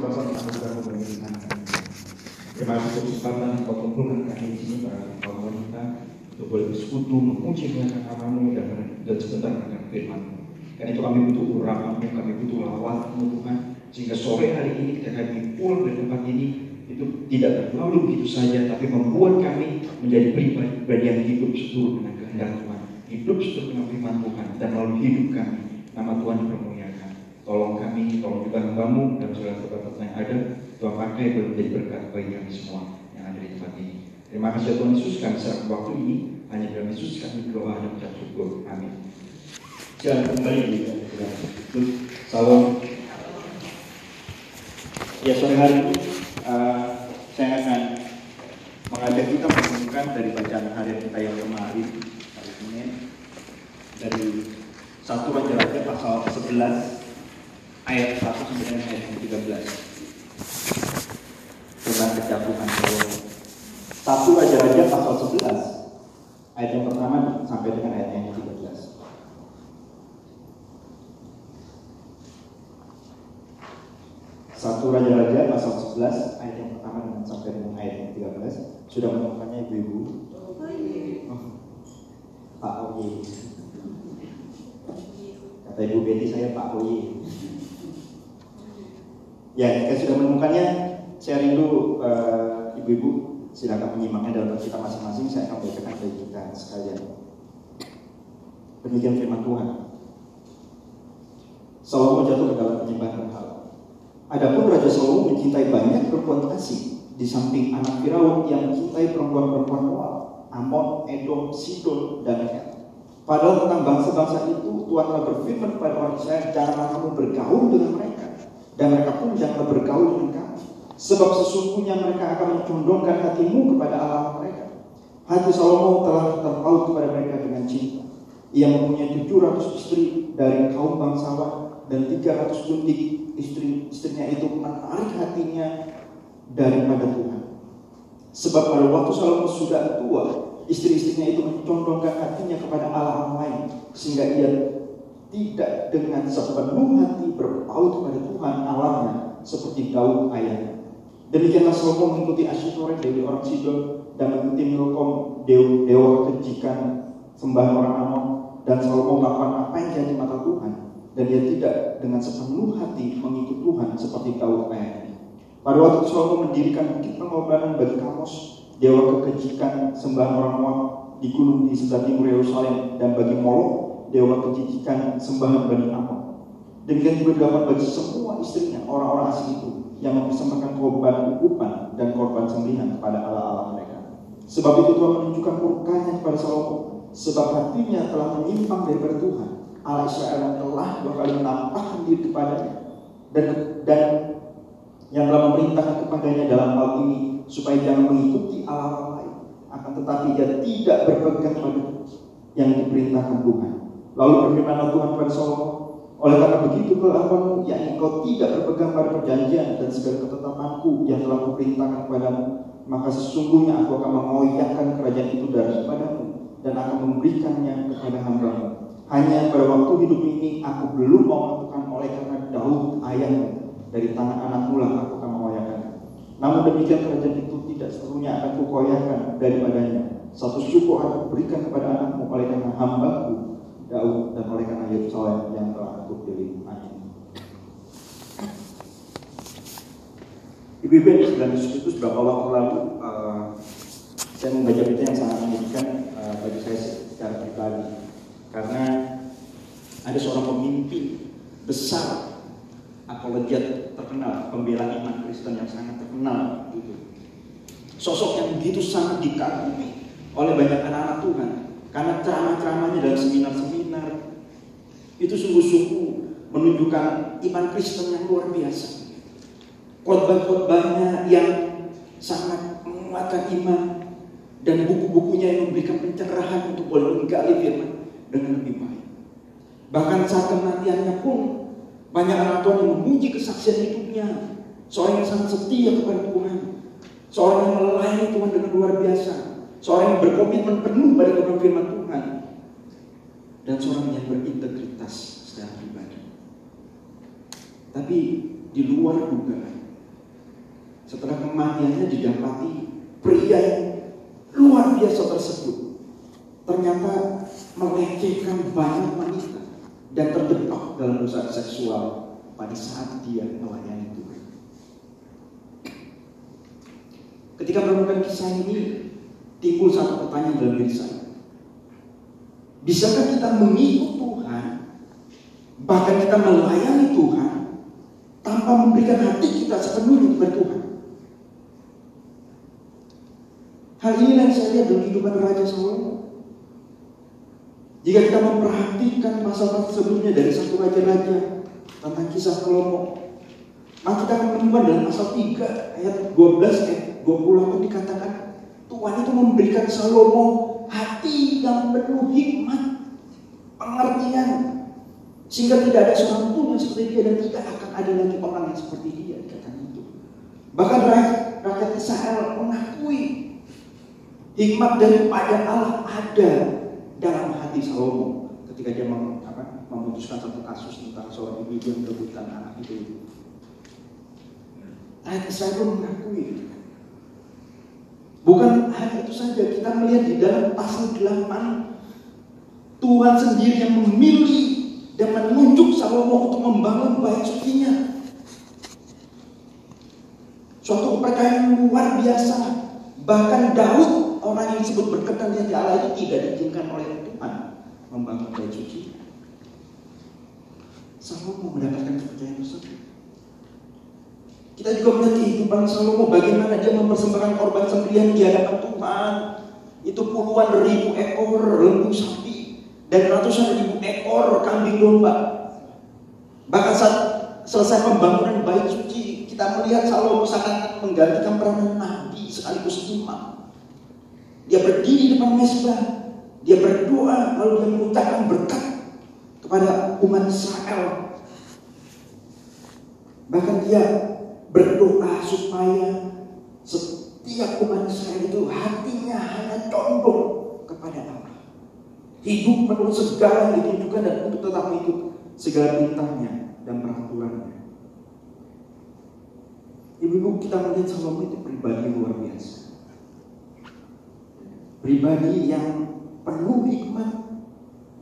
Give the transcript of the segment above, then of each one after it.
Bapak pemerintahan kami. Terima kasih kesempatan Kau kumpulkan kami di sini para kaum wanita untuk boleh bersekutu memuji muliakan namamu dan dan sebentar akan firman. Karena itu kami butuh urapanmu, kami butuh lawatanmu Tuhan. Sehingga sore hari ini ketika kami pulang dari tempat ini itu tidak berlalu begitu saja, tapi membuat kami menjadi pribadi yang hidup seturut dengan kehendak Tuhan, hidup seturut dengan firman Tuhan, dan melalui hidup kami nama Tuhan dipermuliakan. Tolong kami, tolong juga hambamu dan kebetulan yang ada, Tuhan pakai menjadi berkat bagi kami semua yang ada di tempat ini. Terima kasih Tuhan Yesus kami serahkan waktu ini hanya dalam Yesus kami berdoa dan ucap syukur. Amin. Jangan kembali di Salam. Ya sore hari ini uh, saya akan mengajak kita merenungkan dari bacaan harian kita yang kemarin hari Senin dari satu Raja-Raja pasal 11 ayat 1 sampai dengan ayat 13 tentang kejatuhan Salomo. Satu Raja-Raja pasal 11 ayat yang pertama sampai dengan ayat yang 13. Satu Raja-Raja pasal 11 ayat yang pertama dengan sampai dengan ayat yang 13 sudah menemukannya ibu-ibu. Oh, Pak Oye. Kata Ibu Betty saya Pak Oye. Ya, jika sudah menemukannya, saya rindu uh, ibu-ibu silakan menyimaknya dalam kita masing-masing. Saya akan bacakan bagi kita sekalian. Demikian firman Tuhan. Salomo jatuh ke dalam penyembahan berhala. Adapun Raja Salomo mencintai banyak perempuan kasih di samping anak Firaun yang mencintai perempuan-perempuan Moab, Amon, Edom, Sidon, dan Hel. Padahal tentang bangsa-bangsa itu Tuhan telah berfirman kepada orang Israel, janganlah kamu bergaul dengan mereka, dan mereka pun janganlah bergaul dengan kamu. Sebab sesungguhnya mereka akan mencondongkan hatimu kepada Allah mereka. Hati Salomo telah terpaut kepada mereka dengan cinta. Ia mempunyai 700 istri dari kaum bangsawan dan 300 gundik istri istrinya itu menarik hatinya daripada Tuhan. Sebab pada waktu Salomo sudah tua, istri-istrinya itu mencondongkan hatinya kepada Allah lain sehingga ia tidak dengan sepenuh hati berpaut kepada Tuhan Allahnya seperti Daud ayahnya. Demikianlah Salomo mengikuti Asyitore dari orang Sidon dan mengikuti Milkom dewa, dewa kejikan sembahan orang Amon dan Salomo melakukan apa yang jadi mata Tuhan dan dia tidak dengan sepenuh hati mengikut Tuhan seperti Daud ayahnya. Pada waktu Salomo mendirikan bukit pengorbanan bagi Kamos, dewa kekejikan sembahan orang Moab di gunung di sebelah timur Yerusalem dan bagi Moloch, dewa kejijikan sembahan Bani Amon. Demikian juga dilakukan bagi semua istrinya, orang-orang asing itu yang mempersembahkan korban ukupan dan korban sembelihan kepada Allah-Allah mereka. Sebab itu Tuhan menunjukkan murkanya kepada Salomo, sebab hatinya telah menyimpang daripada Tuhan. Allah Israel telah dua kali menampakkan diri kepadanya dan dan yang telah memerintahkan kepadanya dalam hal ini supaya jangan mengikuti Allah lain akan tetapi dia tidak berpegang pada yang diperintahkan Tuhan lalu berfirmanlah Tuhan Salomo oleh karena begitu kelakuanmu yakni kau tidak berpegang pada perjanjian dan segala ketetapanku yang telah kuperintahkan kepadamu maka sesungguhnya aku akan mengoyakkan kerajaan itu daripadamu dan akan memberikannya kepada hambamu hanya pada waktu hidup ini aku belum mau melakukan oleh karena Daud ayahmu dari tangan anakmu lah aku akan mengoyakkan. Namun demikian kerajaan itu tidak seluruhnya akan kukoyakkan daripadanya. Satu syukur aku berikan kepada anakmu oleh karena hambaku Daud dan oleh karena Yerusalem yang telah aku pilih. Amin. Ibu-ibu yang sedang itu beberapa waktu lalu uh, saya membaca berita yang sangat menyedihkan uh, bagi saya secara pribadi karena ada seorang pemimpin besar apologet terkenal pembela iman Kristen yang sangat terkenal gitu. sosok yang begitu sangat dikagumi oleh banyak anak-anak Tuhan karena ceramah-ceramahnya dalam seminar-seminar itu sungguh-sungguh menunjukkan iman Kristen yang luar biasa khotbah-khotbahnya yang sangat menguatkan iman dan buku-bukunya yang memberikan pencerahan untuk boleh menggali firman dengan lebih baik. Bahkan saat kematiannya pun banyak anak Tuhan yang memuji kesaksian hidupnya. Seorang yang sangat setia kepada Tuhan. Seorang yang melayani Tuhan dengan luar biasa. Seorang yang berkomitmen penuh pada kebenaran firman Tuhan. Dan seorang yang berintegritas secara pribadi. Tapi di luar dugaan, setelah kematiannya didapati pria yang luar biasa tersebut ternyata melecehkan banyak wanita dan terjebak dalam dosa seksual pada saat dia melayani Tuhan. Ketika menemukan kisah ini, timbul satu pertanyaan dalam diri saya. Bisakah kita mengikut Tuhan, bahkan kita melayani Tuhan, tanpa memberikan hati kita sepenuhnya kepada Tuhan? Hal ini yang saya lihat dalam kehidupan Raja Salomo. Jika kita memperhatikan masa-masa sebelumnya dari satu raja-raja tentang kisah Salomo, maka kita akan menemukan dalam pasal 3 ayat 12 ayat 28 dikatakan Tuhan itu memberikan Salomo yang penuh hikmat, pengertian, sehingga tidak ada seorang pun yang seperti dia dan tidak akan ada lagi orang yang seperti dia dikatakan itu. Bahkan rakyat, Israel mengakui hikmat daripada Allah ada dalam hati Salomo ketika dia mem, apa, memutuskan satu kasus tentang seorang ibu yang merebutkan anak itu. Rakyat Israel mengakui. Bukan hanya itu saja, kita melihat di dalam pasal 8 Tuhan sendiri yang memilih dan menunjuk Salomo untuk membangun bait sucinya. Suatu kepercayaan luar biasa. Bahkan Daud, orang yang disebut berkenan di Allah itu tidak diizinkan oleh Tuhan membangun bait suci. Salomo mendapatkan kepercayaan tersebut. Kita juga melihat kehidupan Salomo bagaimana dia mempersembahkan korban sembelihan di hadapan Tuhan. Itu puluhan ribu ekor lembu sapi dan ratusan ribu ekor kambing domba. Bahkan saat selesai pembangunan bait suci, kita melihat Salomo sangat menggantikan peranan nabi sekaligus imam. Dia berdiri di depan mesbah, dia berdoa lalu dia mengucapkan berkat kepada umat Israel. Bahkan dia berdoa supaya setiap umat Israel itu hatinya hanya condong kepada Allah. Hidup menurut segala yang ditunjukkan dan untuk tetap ikut segala perintahnya dan peraturannya. Ibu-ibu kita melihat Salomo itu pribadi luar biasa. Pribadi yang penuh hikmat.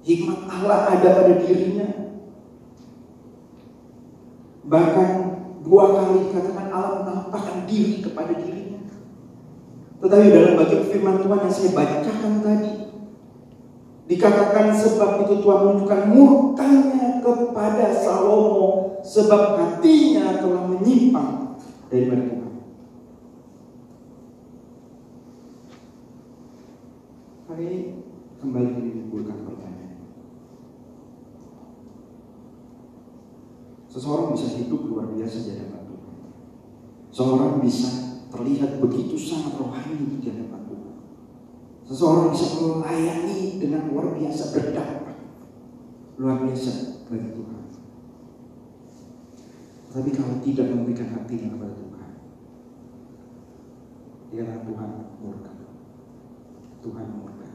Hikmat Allah ada pada dirinya. Bahkan dua kali dikatakan Allah menampakkan diri kepada dirinya. Tetapi dalam bagian firman Tuhan yang saya bacakan tadi, dikatakan sebab itu Tuhan menunjukkan murkanya kepada Salomo sebab hatinya telah menyimpang dari Tuhan. Hari kembali pertanyaan. Seseorang bisa hidup luar biasa di hadapan Tuhan. Seseorang bisa terlihat begitu sangat rohani di hadapan Tuhan. Seseorang bisa melayani dengan luar biasa berdampak. Luar biasa bagi Tuhan. Tapi kalau tidak memberikan hatinya kepada Tuhan, dia Tuhan murka. Tuhan murka.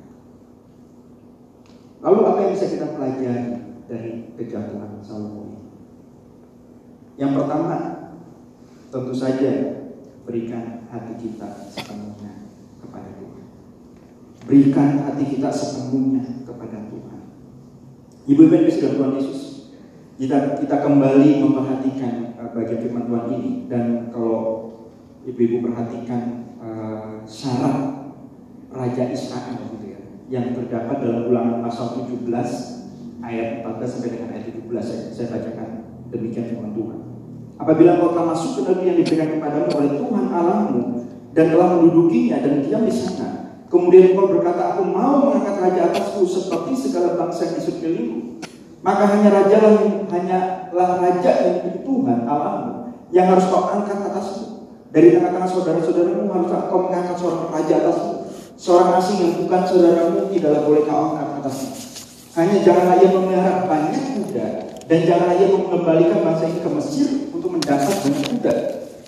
Lalu apa yang bisa kita pelajari dari kejatuhan Salomo? Yang pertama, tentu saja berikan hati kita sepenuhnya kepada Tuhan. Berikan hati kita sepenuhnya kepada Tuhan. Ibu-ibu yang sudah Tuhan Yesus, kita kita kembali memperhatikan uh, bagian firman Tuhan ini dan kalau ibu-ibu perhatikan uh, syarat Raja Israel gitu ya, yang terdapat dalam ulangan pasal 17 ayat 14 sampai dengan ayat 17 saya, saya bacakan demikian firman Tuhan. Apabila kau telah masuk ke negeri yang diberikan kepadamu oleh Tuhan Allahmu dan telah mendudukinya dan diam di sana, kemudian kau berkata, aku mau mengangkat raja atasku seperti segala bangsa yang di sekelilingku. Maka hanya raja lah hanyalah raja yang Tuhan Allahmu yang harus kau angkat atasmu. Dari tengah-tengah saudara-saudaramu harus kau mengangkat seorang raja atasmu. Seorang asing yang bukan saudaramu tidaklah boleh kau angkat atasmu. Hanya janganlah ia memelihara banyak kuda dan janganlah ia mengembalikan bangsa ini ke Mesir untuk mendapat banyak kuda.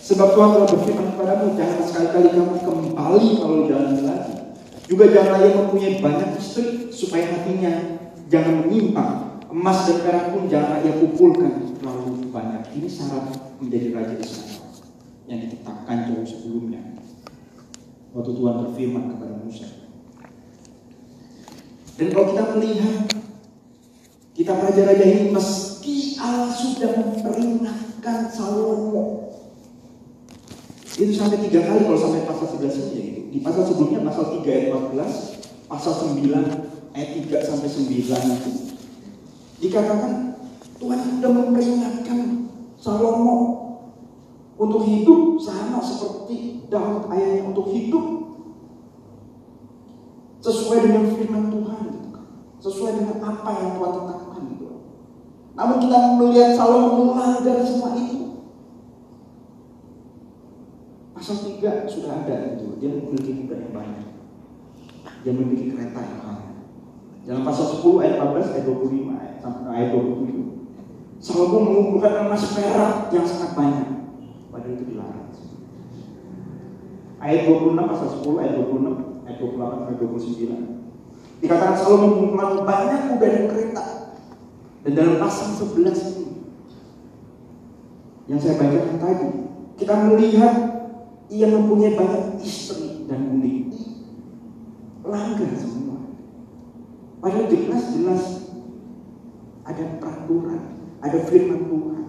Sebab Tuhan telah berfirman kepadamu, jangan sekali-kali kamu kembali kalau jalan lagi. Juga janganlah ia mempunyai banyak istri supaya hatinya jangan menyimpang. Emas dan perak pun janganlah ia kumpulkan terlalu banyak. Ini syarat menjadi raja Israel yang ditetapkan jauh waktu Tuhan berfirman kepada Musa. Dan kalau kita melihat kita raja-raja ini meski Allah sudah memperingatkan Salomo itu sampai tiga kali kalau sampai pasal 11 saja itu. Di pasal sebelumnya pasal 3 ayat 14, pasal 9 ayat 3 sampai 9 itu dikatakan Tuhan sudah memperingatkan Salomo untuk hidup sama seperti Daud ayahnya untuk hidup sesuai dengan firman Tuhan sesuai dengan apa yang Tuhan tetapkan. Namun kita melihat Salomo melanggar semua itu Pasal 3 sudah ada itu, dia memiliki kuda yang banyak. Dia memiliki kereta yang banyak. Dalam pasal 10 ayat 14 ayat 25 ayat, ayat 27. Salomo mengumpulkan emas perak yang sangat banyak. Padahal itu dilarang. Ayat 26 pasal 10 ayat 26 ayat 28 sampai 29. Dikatakan Salomo mengumpulkan banyak kuda dan kereta. Dan dalam pasal 11 ini yang saya bacakan tadi, kita melihat ia mempunyai banyak istri dan murid. Langgar semua. Padahal jelas-jelas ada peraturan, ada firman Tuhan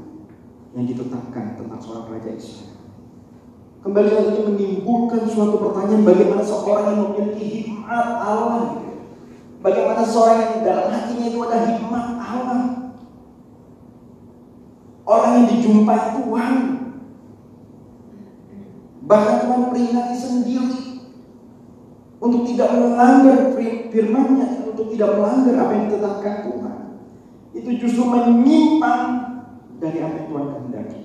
yang ditetapkan tentang seorang raja Israel. Kembali lagi menimbulkan suatu pertanyaan bagaimana seorang yang memiliki hikmat Allah Bagaimana seorang yang dalam hatinya itu ada hikmat Allah Orang yang dijumpai Tuhan Bahkan Tuhan peringati sendiri untuk tidak melanggar firman-Nya, untuk tidak melanggar apa yang ditetapkan Tuhan. Itu justru menyimpang dari apa yang Tuhan kehendaki.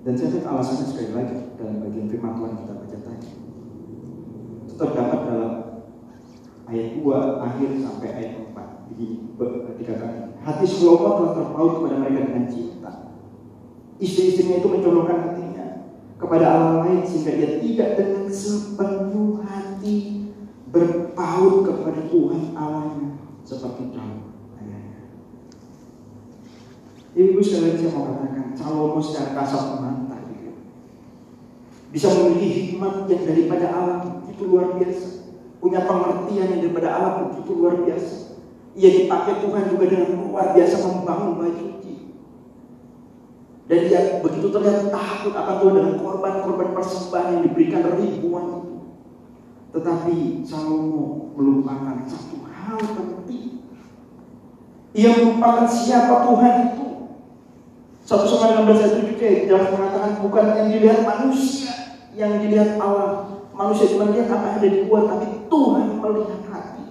Dan saya lihat alasannya sekali lagi dalam bagian firman Tuhan kita baca tadi. Tetap dapat dalam ayat 2 akhir sampai ayat 4. Jadi dikatakan, hati Salomo telah terpaut kepada mereka dengan cinta Istri-istrinya itu mencondongkan hatinya kepada Allah lain sehingga dia tidak dengan sepenuh hati berpaut kepada Tuhan Allahnya seperti Daud. Ibu sekalian saya mau katakan, Salomo secara kasar mata gitu. bisa memiliki hikmat yang daripada Allah itu luar biasa, punya pengertian yang daripada Allah itu luar biasa. Ia dipakai Tuhan juga dengan luar biasa membangun baju dan dia begitu terlihat takut akan Tuhan dengan korban-korban persembahan yang diberikan ribuan itu. Tetapi Salomo melupakan satu hal penting. Ia melupakan siapa Tuhan itu. Satu sama dengan ayat 7 jelas mengatakan bukan yang dilihat manusia, yang dilihat Allah. Manusia cuma lihat apa yang ada di luar, tapi Tuhan melihat hati.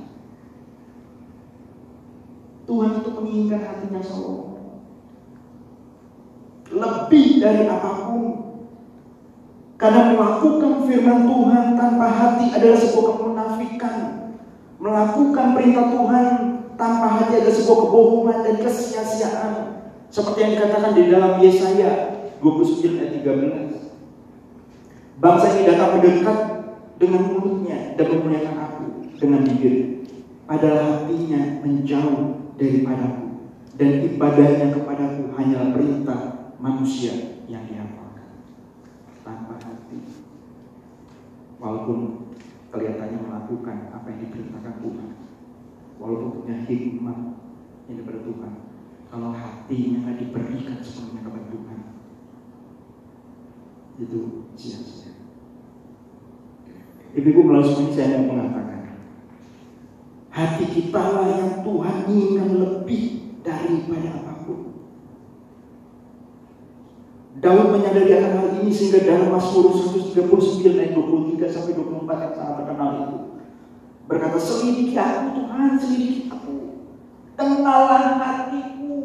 Tuhan itu menginginkan hatinya Salomo lebih dari apa pun. Karena melakukan firman Tuhan tanpa hati adalah sebuah kemunafikan. Melakukan perintah Tuhan tanpa hati adalah sebuah kebohongan dan kesia-siaan. Seperti yang dikatakan di dalam Yesaya 29 ayat 13. Bangsa ini datang mendekat dengan mulutnya dan memuliakan aku dengan bibir. Padahal hatinya menjauh daripadaku dan ibadahnya kepadaku hanya perintah manusia yang dihafalkan tanpa hati. Walaupun kelihatannya melakukan apa yang diperintahkan Tuhan, walaupun punya hikmat yang daripada Tuhan, kalau hatinya nggak diberikan sepenuhnya kepada Tuhan, itu sia-sia. Ibu-ibu melalui semuanya saya mau mengatakan, hati kita lah yang Tuhan inginkan lebih daripada apa pun. Daud menyadari akan hal ini sehingga dalam Mazmur 139 ayat 23 sampai 24 yang sangat terkenal itu berkata selidiki aku Tuhan selidiki aku. Kenallah hatiku.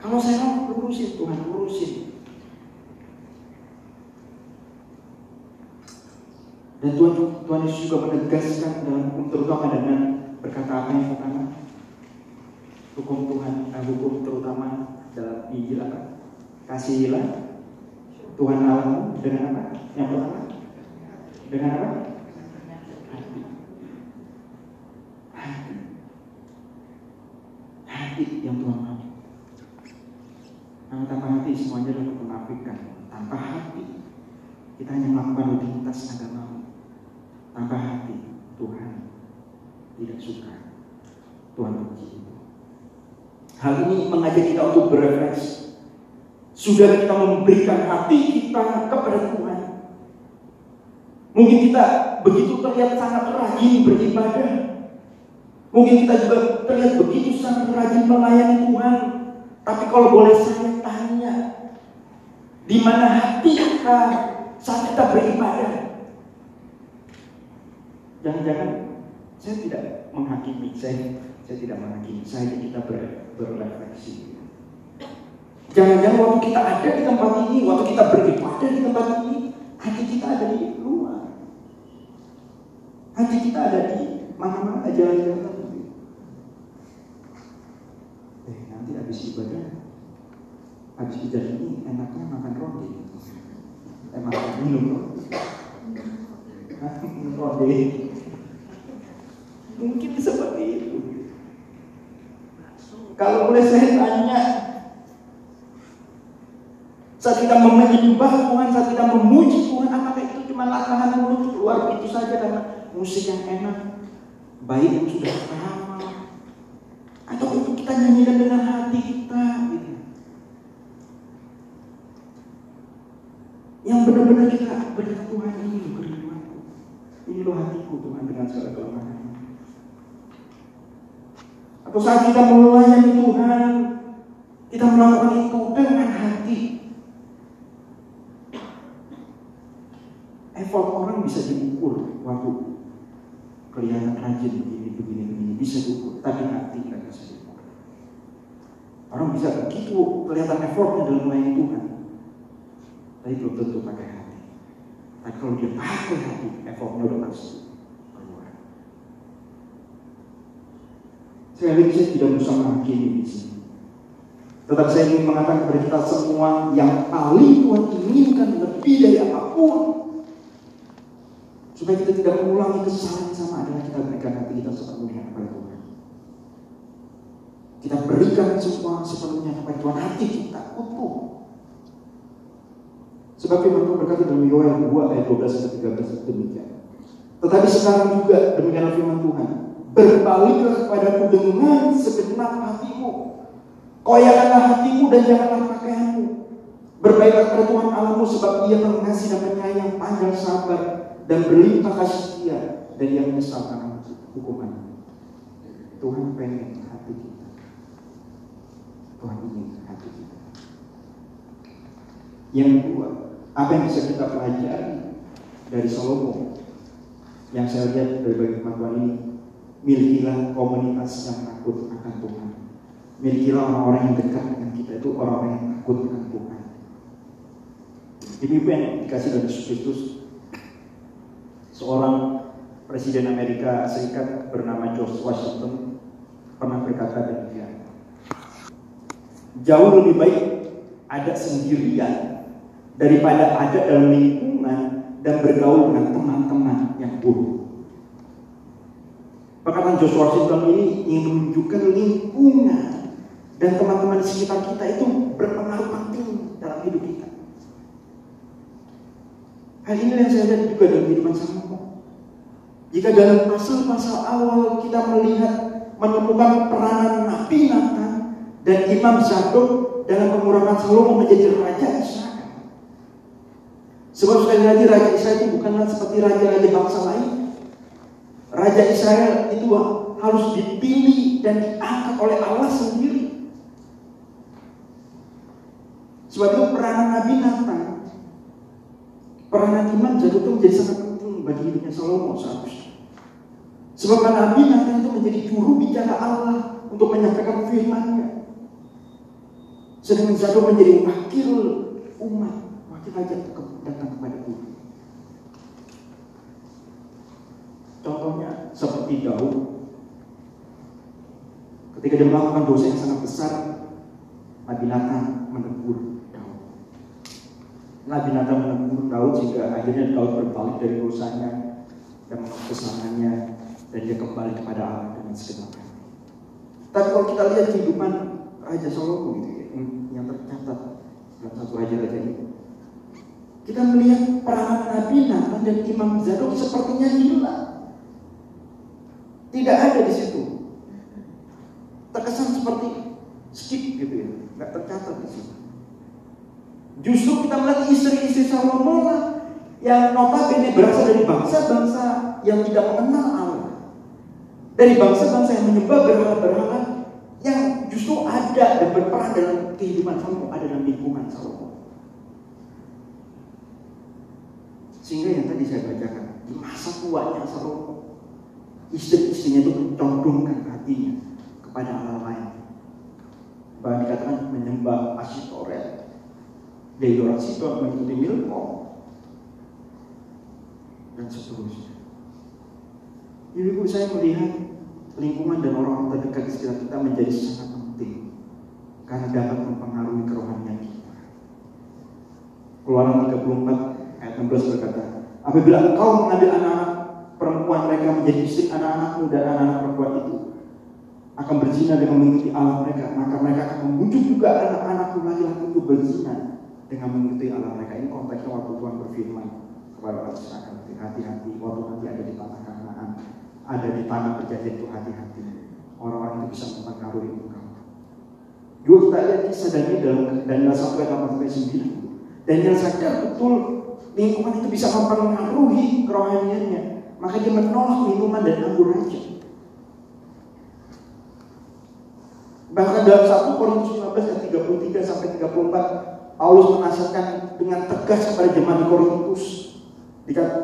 Kalau saya mau lurusin Tuhan lurusin dan Tuhan Tuhan Yesus juga menegaskan hukum terutama dengan berkata apa yang pertama hukum Tuhan eh, hukum terutama dalam Injil apa Kasihilah Tuhan Allah dengan apa? Yang pertama dengan apa? Hati. Hati. Hati yang Tuhan mau. Tanpa hati semuanya adalah menafikan. Tanpa hati Kita hanya melakukan rutinitas agama tanpa hati. Tuhan tidak suka. Tuhan benci. Hal ini mengajak kita untuk berefleksi. Sudah kita memberikan hati kita kepada Tuhan. Mungkin kita begitu terlihat sangat rajin beribadah. Mungkin kita juga terlihat begitu sangat rajin melayani Tuhan. Tapi kalau boleh saya tanya, di mana hati kita saat kita beribadah? Jangan-jangan saya tidak menghakimi, saya saya tidak menghakimi, saya kita ber, berrefleksi. Jangan-jangan waktu kita ada di tempat ini, waktu kita beribadah di tempat ini, hati kita ada di luar. Hati kita ada di mana-mana jalan-jalan. Eh, nanti habis ibadah, habis ibadah ini enaknya makan roti. Eh, makan minum roti. Mungkin seperti itu. Kalau boleh saya tanya, saat kita menyembah Tuhan, saat kita memuji Tuhan, apakah itu cuma latahan mulut keluar begitu saja karena musik yang enak, baik yang sudah lama, atau itu kita nyanyikan dengan hati kita, gitu. Yang benar-benar kita berkata Tuhan ini kerinduanku, ini loh hatiku Tuhan dengan segala kelemahan. Saat kita melayani Tuhan, kita melakukan itu dengan hati. Effort orang bisa diukur waktu kelihatan rajin begini, begini, begini bisa diukur, tapi hati tidak bisa diukur. Orang bisa begitu kelihatan effortnya dalam melayani Tuhan, tapi belum tentu pakai hati. Tapi kalau dia pakai hati, effortnya udah pasti. Sekali lagi saya tidak berusaha menghakimi di sini. Tetapi saya ingin mengatakan kepada kita semua yang paling Tuhan inginkan lebih dari apa pun. Supaya kita tidak mengulangi kesalahan sama adalah kita berikan hati kita sepenuhnya kepada Tuhan. Kita berikan semua sepenuhnya kepada Tuhan. Hati kita utuh. Sebab firman Tuhan berkata dalam Yoel 2 ayat 12 sampai 13 demikian. Tetapi sekarang juga demikian firman Tuhan berbaliklah kepadaku dengan segenap hatimu. Koyakanlah hatimu dan janganlah pakaianmu. Berbaiklah kepada Tuhan Allahmu sebab ia pengasih dan penyayang panjang sabar dan berlimpah kasih setia dan ia menyesalkan hukuman. Tuhan pengen hati kita. Tuhan ingin hati kita. Yang kedua, apa yang bisa kita pelajari dari Salomo yang saya lihat dari Tuhan ini milikilah komunitas yang takut akan Tuhan. Milikilah orang-orang yang dekat dengan kita itu orang-orang yang takut akan Tuhan. Jadi ibu yang dikasih dari Yesus Kristus, seorang presiden Amerika Serikat bernama George Washington pernah berkata demikian. Jauh lebih baik ada sendirian daripada ada dalam lingkungan dan bergaul dengan teman-teman yang buruk. Perkataan George Washington ini ingin menunjukkan lingkungan dan teman-teman di sekitar kita itu berpengaruh penting dalam hidup kita. Hal ini yang saya lihat juga dalam kehidupan Salomo. Jika dalam pasal-pasal awal kita melihat menemukan peranan Nabi Nathan dan Imam Zadok dalam pengurangan Salomo menjadi raja Israel. Sebab sekali lagi raja Israel itu bukanlah seperti raja-raja bangsa lain. Raja Israel itu harus dipilih dan diangkat oleh Allah sendiri. Sebab itu peranan Nabi Nathan Peranan iman jatuh itu menjadi sangat penting bagi hidupnya Salomo seharusnya. Sebab Nabi Nathan itu menjadi juru bicara Allah untuk menyampaikan firman-Nya. Sedangkan Zadok menjadi wakil umat, wakil raja datang kepada Tuhan. Contohnya seperti Daud. Ketika dia melakukan dosa yang sangat besar, Nabi Nathan menegur Nabi Nathan menegur Daud sehingga akhirnya Daud berbalik dari dosanya dan kesalahannya dan dia kembali kepada Allah dengan segenap. Tapi kalau kita lihat kehidupan Raja Salomo gitu ya, yang tercatat dalam satu raja-raja itu, Kita melihat peranan Nabi Nathan dan Imam Zadok sepertinya hilang. Tidak ada di situ. Terkesan seperti skip gitu ya, nggak tercatat di situ. Justru kita melihat istri-istri Salomo yang notabene berasal dari bangsa-bangsa yang tidak mengenal Allah. Dari bangsa-bangsa yang menyembah berhala-berhala yang justru ada dan berperan dalam kehidupan Salomo, ada dalam lingkungan Salomo. Sehingga yang tadi saya bacakan, di masa tuanya Salomo, istri-istrinya itu mencondongkan hatinya kepada Allah lain. Bahkan dikatakan menyembah Asitoret, dari orang Sidon mengikuti Milkom, dan seterusnya. Ibu-ibu saya melihat lingkungan dan orang-orang terdekat di sekitar kita menjadi sangat penting karena dapat mempengaruhi kerohanian kita. Keluaran 34 ayat 16 berkata, apabila engkau mengambil anak-anak perempuan mereka menjadi istri anak-anakmu dan anak-anak perempuan itu akan berzina dengan mengikuti Allah mereka, maka mereka akan membujuk juga anak-anakmu laki-laki itu berzina dengan mengikuti Allah mereka. Ini konteksnya waktu Tuhan berfirman kepada orang Israel, hati-hati waktu nanti ada di tanah Kanaan ada di tanah perjanjian itu hati-hati. Orang-orang itu bisa mempengaruhi engkau. Juga kita lihat kisah Daniel dalam Daniel 1 ayat 8 sampai 9. Daniel sadar betul lingkungan itu bisa mempengaruhi kerohaniannya. Maka dia menolak minuman dan anggur raja. Bahkan dalam 1 Korintus 15 ayat 33 sampai 34 Paulus menasihatkan dengan tegas kepada jemaat di Korintus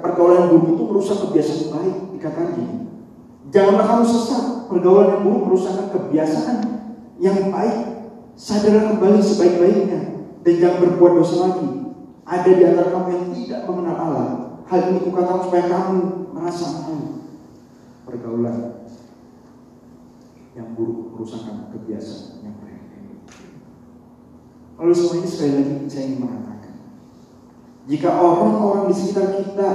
pergaulan buruk itu merusak kebiasaan baik. Dikatakan gini, Janganlah kamu sesat. Pergaulan yang buruk merusakkan kebiasaan yang baik. Sadarlah kembali sebaik-baiknya dan jangan berbuat dosa lagi. Ada di antara kamu yang tidak mengenal Allah. Hal ini kukatakan supaya kamu merasa malu. Pergaulan yang buruk merusakkan kebiasaan yang baik. Lalu semua ini sekali lagi saya ingin mengatakan, jika orang-orang di sekitar kita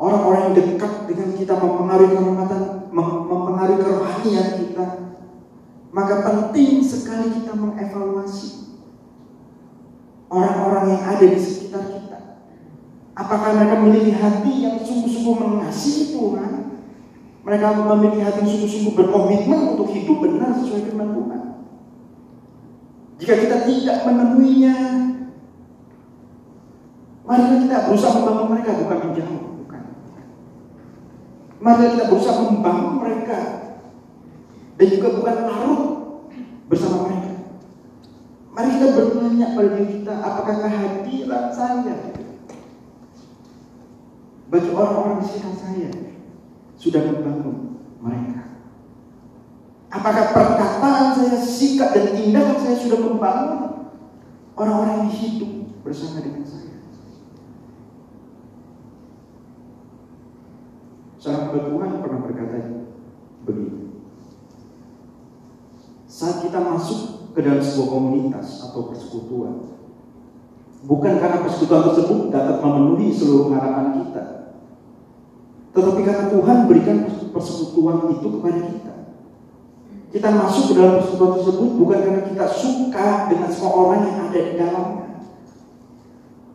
Orang-orang yang dekat dengan kita mempengaruhi kehormatan, mempengaruhi kerohanian kita. Maka penting sekali kita mengevaluasi orang-orang yang ada di sekitar kita. Apakah mereka memiliki hati yang sungguh-sungguh mengasihi Tuhan? Mereka memiliki hati yang sungguh-sungguh berkomitmen untuk hidup benar sesuai firman Tuhan. Jika kita tidak menemuinya, mari kita berusaha membangun mereka bukan menjauh. Mari kita berusaha membangun mereka dan juga bukan larut bersama mereka. Mari kita bertanya pada diri kita, apakah kehadiran saya bagi orang-orang di sekitar saya sudah membangun mereka? Apakah perkataan saya, sikap dan tindakan saya sudah membangun orang-orang yang hidup bersama dengan saya? Seorang Tuhan pernah berkata begini. Saat kita masuk ke dalam sebuah komunitas atau persekutuan, bukan karena persekutuan tersebut dapat memenuhi seluruh harapan kita, tetapi karena Tuhan berikan persekutuan itu kepada kita. Kita masuk ke dalam persekutuan tersebut bukan karena kita suka dengan semua yang ada di dalamnya.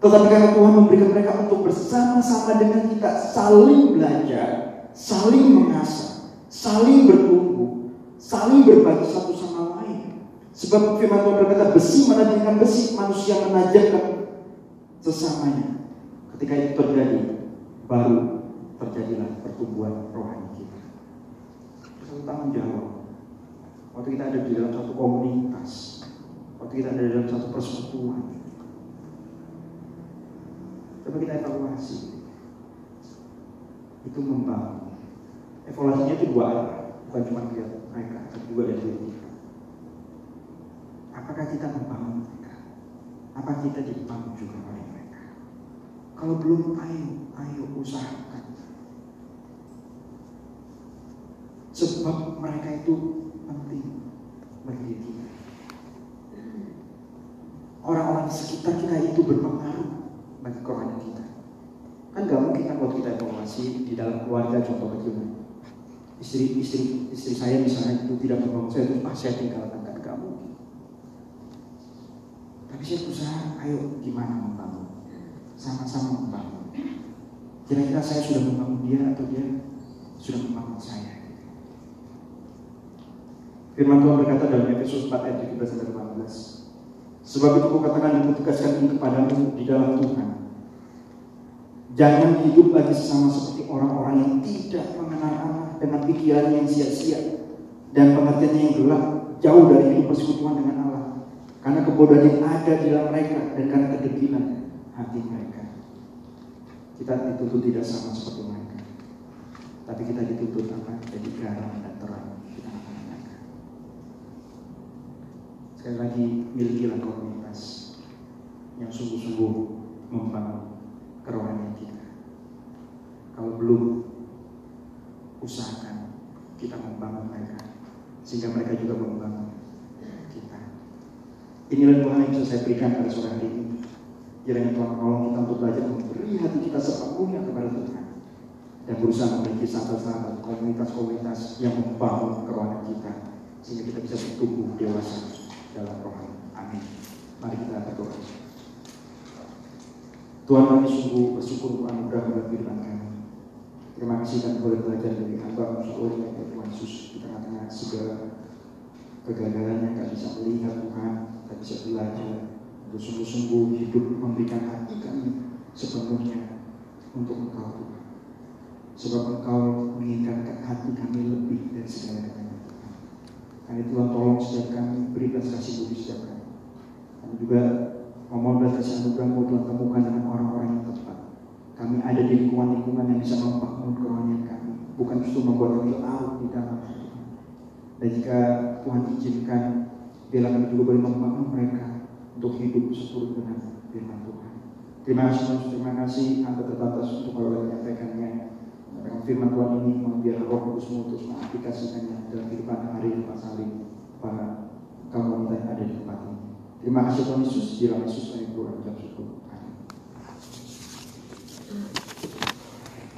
Tetapi karena Tuhan memberikan mereka untuk bersama-sama dengan kita saling belajar, saling mengasah, saling bertumbuh, saling berbagi satu sama lain. Sebab firman Tuhan berkata besi menajamkan besi, manusia menajamkan sesamanya. Ketika itu terjadi, baru terjadilah pertumbuhan rohani kita. Satu tanggung jawab. Waktu kita ada di dalam satu komunitas, waktu kita ada di dalam satu persekutuan, Coba kita evaluasi. Itu membangun. Evaluasinya itu dua arah, bukan cuma lihat mereka, tapi juga dari diri kita. Apakah kita membangun mereka? Apa kita dibangun juga oleh mereka? Kalau belum, ayo, ayo usahakan. Sebab mereka itu penting bagi kita. Orang-orang sekitar kita itu berpengaruh bagi kerohanian kita. Kan gak mungkin kan kita evaluasi di dalam keluarga contoh kecil. Istri istri istri saya misalnya itu tidak membangun saya itu ah saya tinggalkan kan kamu. Tapi saya berusaha, ayo gimana membangun. sama-sama membangun. Kira-kira saya sudah membangun dia atau dia sudah membangun saya? Firman Tuhan berkata dalam Efesus 4 ayat 17 sampai 18. Sebab itu kukatakan dan kutegaskan ini kepadamu di dalam Tuhan. Jangan hidup lagi sesama seperti orang-orang yang tidak mengenal Allah dengan pikiran yang sia-sia dan pengertiannya yang gelap jauh dari hidup persekutuan dengan Allah. Karena kebodohan yang ada di dalam mereka dan karena kedegilan hati mereka. Kita dituntut tidak sama seperti mereka. Tapi kita dituntut apa? Jadi garam dan terang di tengah-tengah mereka. Sekali lagi milikilah komunitas yang sungguh-sungguh membangun kerohanian kita. Kalau belum, usahakan kita membangun mereka sehingga mereka juga membangun kita. Inilah Tuhan yang bisa saya berikan pada sore hari ini. Kiranya Tuhan menolong kita untuk belajar memberi hati kita sepenuhnya kepada Tuhan dan berusaha memiliki sahabat-sahabat komunitas-komunitas yang membangun kerohanian kita sehingga kita bisa bertumbuh dewasa dalam rohani. Amin. Mari kita berdoa. Tuhan kami sungguh bersyukur untuk anugerah firman kami. Terima kasih dan boleh belajar dari hamba Saul ya Tuhan Yesus di tengah-tengah segala kegagalan yang kami bisa melihat Tuhan, kami bisa belajar untuk sungguh-sungguh hidup memberikan hati kami sepenuhnya untuk Engkau Tuhan. Sebab Engkau menginginkan hati kami lebih dari segala-galanya. Karena Tuhan tolong setiap kami beri kasih budi setiap kami. Kami juga memohon belas kasih anugerahmu Tuhan temukan dengan orang-orang yang tepat. Kami ada di lingkungan-lingkungan yang bisa membangun kerohanian kami, bukan justru membuat kami larut di dalam Tuhan. Dan jika Tuhan izinkan, biarlah kami juga boleh membangun mereka untuk hidup seturut dengan firman Tuhan. Terima kasih terima kasih Anda terbatas untuk menyampaikannya. Dengan firman Tuhan ini memang biar roh kudus untuk mengaplikasikannya dalam kehidupan hari lepas hari para kaum wanita yang ada di tempat ini. Terima kasih Tuhan Yesus, di dalam Yesus kami berdoa dan syukur. Amin.